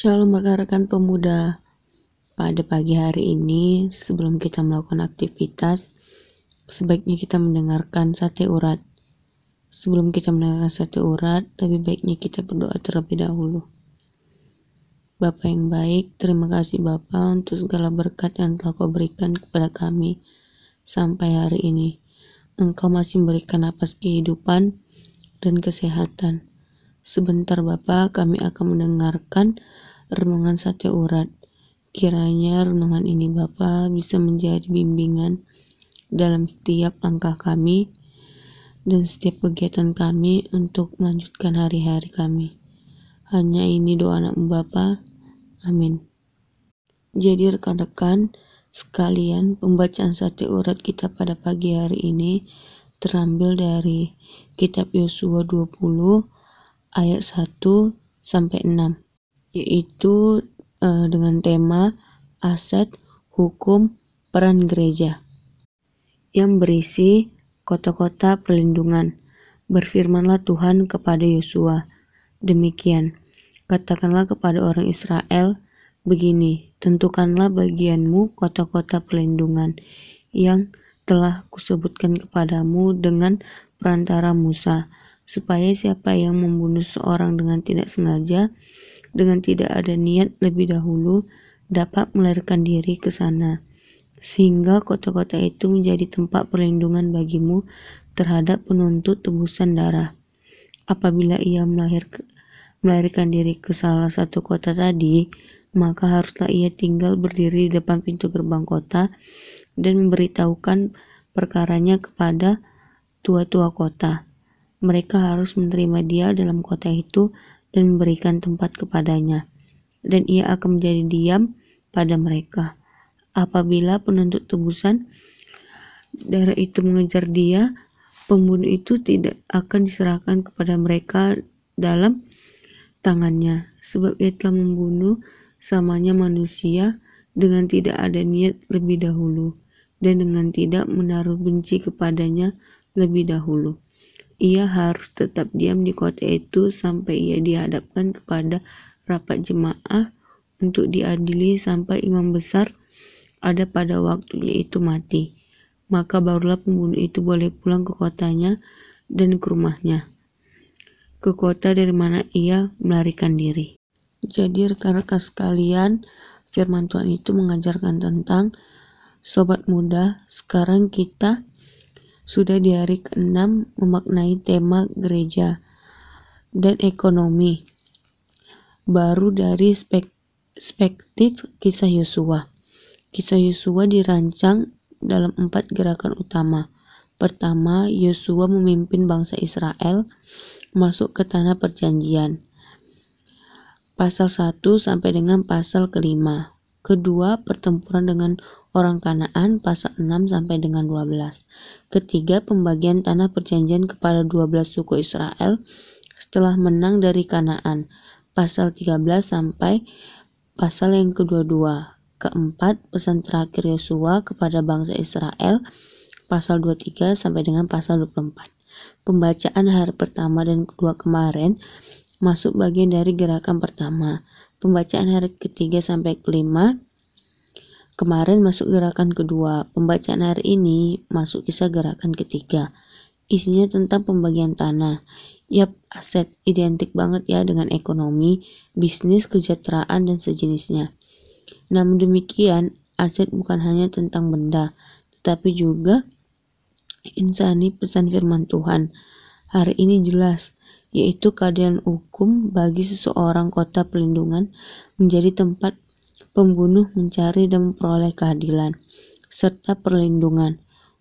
Shalom rekan-rekan pemuda. Pada pagi hari ini, sebelum kita melakukan aktivitas, sebaiknya kita mendengarkan sate urat. Sebelum kita mendengarkan sate urat, lebih baiknya kita berdoa terlebih dahulu. Bapak yang baik, terima kasih Bapak untuk segala berkat yang telah kau berikan kepada kami sampai hari ini. Engkau masih memberikan napas kehidupan dan kesehatan. Sebentar Bapak, kami akan mendengarkan renungan sate urat. Kiranya renungan ini Bapak bisa menjadi bimbingan dalam setiap langkah kami dan setiap kegiatan kami untuk melanjutkan hari-hari kami. Hanya ini doa anak Bapak. Amin. Jadi rekan-rekan sekalian, pembacaan sate urat kita pada pagi hari ini terambil dari kitab Yosua 20 ayat 1 sampai 6 yaitu uh, dengan tema aset hukum peran gereja yang berisi kota-kota perlindungan. Berfirmanlah Tuhan kepada Yosua, demikian, katakanlah kepada orang Israel, begini, tentukanlah bagianmu kota-kota perlindungan yang telah kusebutkan kepadamu dengan perantara Musa, supaya siapa yang membunuh seorang dengan tidak sengaja, dengan tidak ada niat lebih dahulu, dapat melarikan diri ke sana, sehingga kota-kota itu menjadi tempat perlindungan bagimu terhadap penuntut tebusan darah. Apabila ia melahir, melarikan diri ke salah satu kota tadi, maka haruslah ia tinggal berdiri di depan pintu gerbang kota dan memberitahukan perkaranya kepada tua-tua kota mereka harus menerima dia dalam kota itu dan memberikan tempat kepadanya, dan ia akan menjadi diam pada mereka. Apabila penuntut tebusan darah itu mengejar dia, pembunuh itu tidak akan diserahkan kepada mereka dalam tangannya, sebab ia telah membunuh samanya manusia dengan tidak ada niat lebih dahulu, dan dengan tidak menaruh benci kepadanya lebih dahulu ia harus tetap diam di kota itu sampai ia dihadapkan kepada rapat jemaah untuk diadili sampai imam besar ada pada waktunya itu mati. Maka barulah pembunuh itu boleh pulang ke kotanya dan ke rumahnya, ke kota dari mana ia melarikan diri. Jadi rekan-rekan sekalian, firman Tuhan itu mengajarkan tentang sobat muda, sekarang kita sudah di hari ke-6 memaknai tema gereja dan ekonomi. Baru dari perspektif kisah Yosua. Kisah Yosua dirancang dalam empat gerakan utama. Pertama, Yosua memimpin bangsa Israel masuk ke tanah perjanjian. Pasal 1 sampai dengan pasal kelima. Kedua, pertempuran dengan orang Kanaan pasal 6 sampai dengan 12. Ketiga, pembagian tanah perjanjian kepada 12 suku Israel setelah menang dari Kanaan pasal 13 sampai pasal yang kedua-dua. Keempat, pesan terakhir Yosua kepada bangsa Israel pasal 23 sampai dengan pasal 24. Pembacaan hari pertama dan kedua kemarin masuk bagian dari gerakan pertama. Pembacaan hari ketiga sampai kelima Kemarin masuk gerakan kedua, pembacaan hari ini masuk kisah gerakan ketiga. Isinya tentang pembagian tanah. Yap, aset identik banget ya dengan ekonomi, bisnis, kesejahteraan, dan sejenisnya. Namun demikian, aset bukan hanya tentang benda, tetapi juga insani pesan firman Tuhan. Hari ini jelas, yaitu keadaan hukum bagi seseorang kota pelindungan menjadi tempat pembunuh mencari dan memperoleh keadilan, serta perlindungan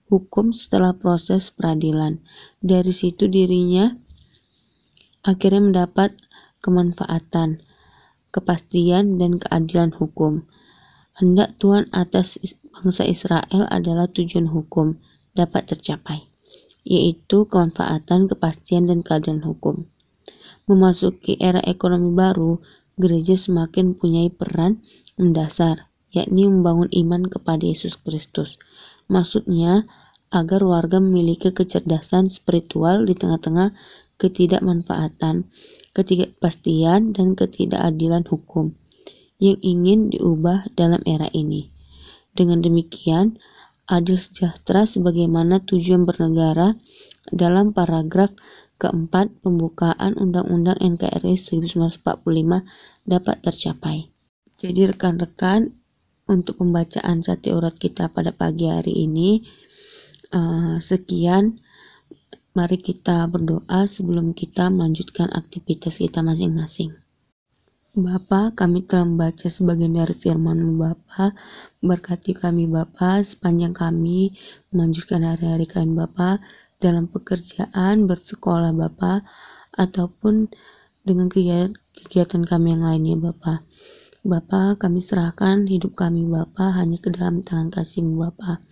hukum setelah proses peradilan. Dari situ dirinya akhirnya mendapat kemanfaatan, kepastian, dan keadilan hukum. Hendak Tuhan atas bangsa Israel adalah tujuan hukum dapat tercapai, yaitu kemanfaatan, kepastian, dan keadilan hukum. Memasuki era ekonomi baru, gereja semakin mempunyai peran mendasar, yakni membangun iman kepada Yesus Kristus. Maksudnya, agar warga memiliki kecerdasan spiritual di tengah-tengah ketidakmanfaatan, ketidakpastian, dan ketidakadilan hukum yang ingin diubah dalam era ini. Dengan demikian, adil sejahtera sebagaimana tujuan bernegara dalam paragraf keempat pembukaan Undang-Undang NKRI 1945 dapat tercapai. Jadi rekan-rekan, untuk pembacaan sate urat kita pada pagi hari ini, uh, sekian. Mari kita berdoa sebelum kita melanjutkan aktivitas kita masing-masing. Bapa, kami telah membaca sebagian dari firman Bapa. Berkati kami Bapa sepanjang kami melanjutkan hari-hari kami Bapa dalam pekerjaan, bersekolah Bapa ataupun dengan kegiatan kami yang lainnya Bapa. Bapa, kami serahkan hidup kami Bapa hanya ke dalam tangan kasih Bapa.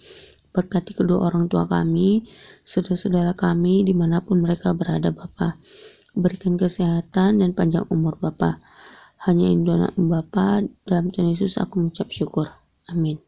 Berkati kedua orang tua kami, saudara-saudara kami di mana pun mereka berada Bapa. Berikan kesehatan dan panjang umur Bapa. Hanya Indonesia Bapa dalam Tuhan Yesus aku mengucap syukur. Amin.